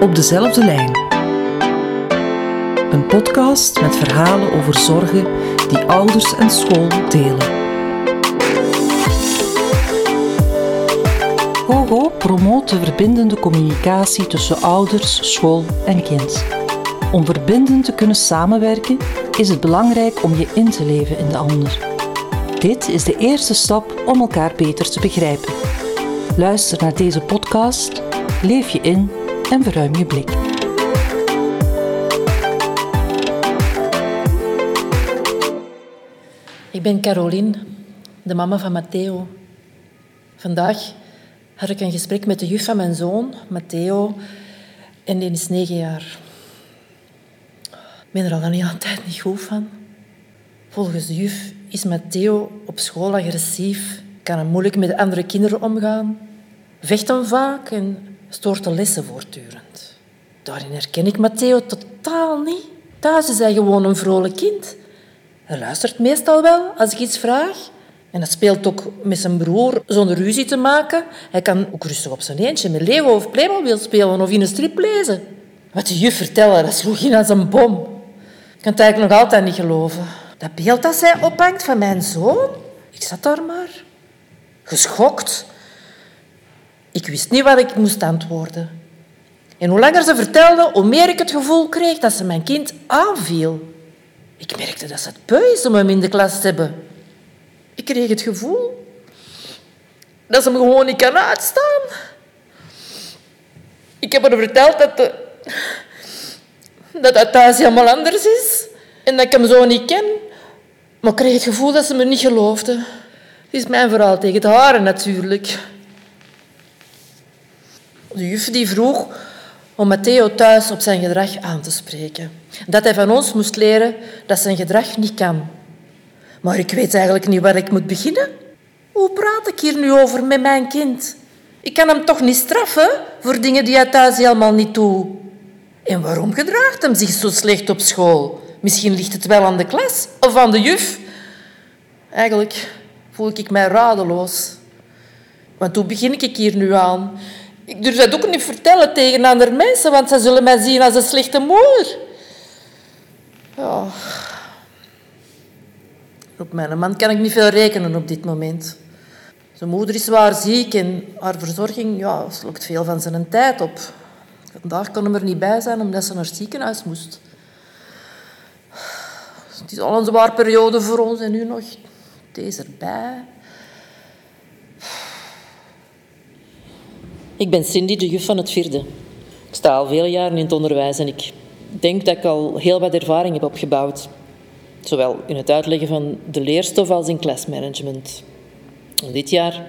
Op dezelfde lijn. Een podcast met verhalen over zorgen die ouders en school delen. GoGo promoot de verbindende communicatie tussen ouders, school en kind. Om verbindend te kunnen samenwerken is het belangrijk om je in te leven in de ander. Dit is de eerste stap om elkaar beter te begrijpen. Luister naar deze podcast, leef je in en verruim je blik. Ik ben Caroline, de mama van Matteo. Vandaag had ik een gesprek met de juf van mijn zoon, Matteo, en die is negen jaar. Ik ben er al een hele tijd niet goed van. Volgens de juf is Matteo op school agressief, kan hij moeilijk met andere kinderen omgaan, vecht hem vaak en stoort de lessen voortdurend. Daarin herken ik Matteo totaal niet. Thuis is hij gewoon een vrolijk kind. Hij luistert meestal wel als ik iets vraag. En hij speelt ook met zijn broer zonder ruzie te maken. Hij kan ook rustig op zijn eentje met Lego of Playmobil spelen of in een strip lezen. Wat de juf vertelde, dat sloeg in als een bom. Ik kan het eigenlijk nog altijd niet geloven. Dat beeld dat zij ophangt van mijn zoon, ik zat daar maar. Geschokt. Ik wist niet wat ik moest antwoorden. En hoe langer ze vertelde, hoe meer ik het gevoel kreeg dat ze mijn kind aanviel. Ik merkte dat ze het beu is om hem in de klas te hebben. Ik kreeg het gevoel dat ze hem gewoon niet kan uitstaan. Ik heb haar verteld dat, de, dat thuis helemaal anders is en dat ik hem zo niet ken. Maar ik kreeg het gevoel dat ze me niet geloofde. Het is mijn verhaal tegen het haren natuurlijk. De juf die vroeg om Matteo thuis op zijn gedrag aan te spreken. Dat hij van ons moest leren dat zijn gedrag niet kan. Maar ik weet eigenlijk niet waar ik moet beginnen. Hoe praat ik hier nu over met mijn kind? Ik kan hem toch niet straffen voor dingen die hij thuis helemaal niet doet. En waarom gedraagt hem zich zo slecht op school? Misschien ligt het wel aan de klas of aan de juf. Eigenlijk voel ik mij radeloos. Want hoe begin ik hier nu aan? Ik durf dat ook niet vertellen tegen andere mensen, want ze zullen mij zien als een slechte moeder. Ja. Op mijn man kan ik niet veel rekenen op dit moment. Zijn moeder is zwaar ziek en haar verzorging ja, slokt veel van zijn tijd op. Vandaag kon hem er niet bij zijn omdat ze naar het ziekenhuis moest. Het is al een zwaar periode voor ons en nu nog deze erbij. Ik ben Cindy, de juf van het vierde. Ik sta al vele jaren in het onderwijs en ik denk dat ik al heel wat ervaring heb opgebouwd. Zowel in het uitleggen van de leerstof als in klasmanagement. dit jaar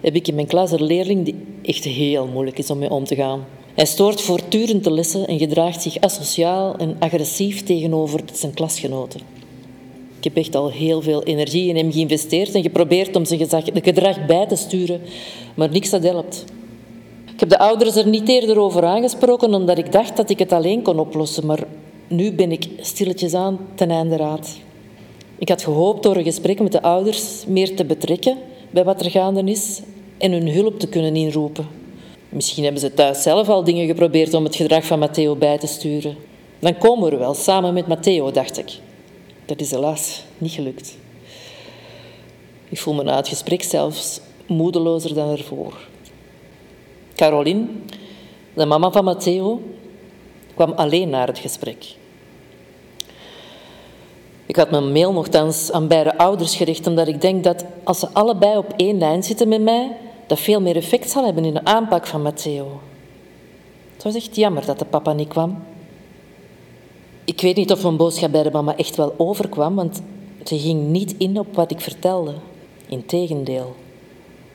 heb ik in mijn klas een leerling die echt heel moeilijk is om mee om te gaan. Hij stoort voortdurend de lessen en gedraagt zich asociaal en agressief tegenover zijn klasgenoten. Ik heb echt al heel veel energie in hem geïnvesteerd en geprobeerd om zijn gedrag bij te sturen, maar niks dat helpt. Heb de ouders er niet eerder over aangesproken, omdat ik dacht dat ik het alleen kon oplossen, maar nu ben ik stilletjes aan ten einde raad. Ik had gehoopt door een gesprek met de ouders meer te betrekken bij wat er gaande is en hun hulp te kunnen inroepen. Misschien hebben ze thuis zelf al dingen geprobeerd om het gedrag van Matteo bij te sturen. Dan komen we wel, samen met Matteo, dacht ik. Dat is helaas niet gelukt. Ik voel me na het gesprek zelfs moedelozer dan ervoor. Caroline, de mama van Matteo, kwam alleen naar het gesprek. Ik had mijn mail nogthans aan beide ouders gericht, omdat ik denk dat als ze allebei op één lijn zitten met mij, dat veel meer effect zal hebben in de aanpak van Matteo. Het was echt jammer dat de papa niet kwam. Ik weet niet of mijn boodschap bij de mama echt wel overkwam, want ze ging niet in op wat ik vertelde. Integendeel.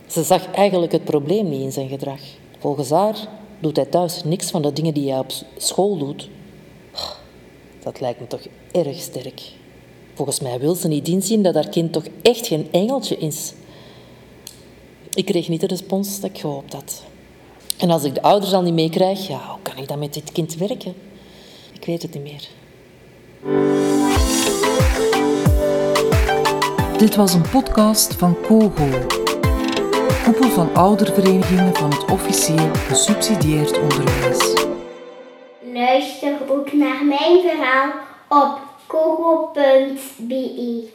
Ze zag eigenlijk het probleem niet in zijn gedrag. Volgens haar doet hij thuis niks van de dingen die hij op school doet. Dat lijkt me toch erg sterk. Volgens mij wil ze niet inzien dat haar kind toch echt geen engeltje is. Ik kreeg niet de respons dat ik gehoopt had. En als ik de ouders al niet meekrijg, ja, hoe kan ik dan met dit kind werken? Ik weet het niet meer. Dit was een podcast van Kogo. Koepel van ouderverenigingen van het officieel gesubsidieerd onderwijs. Luister ook naar mijn verhaal op kogo.be.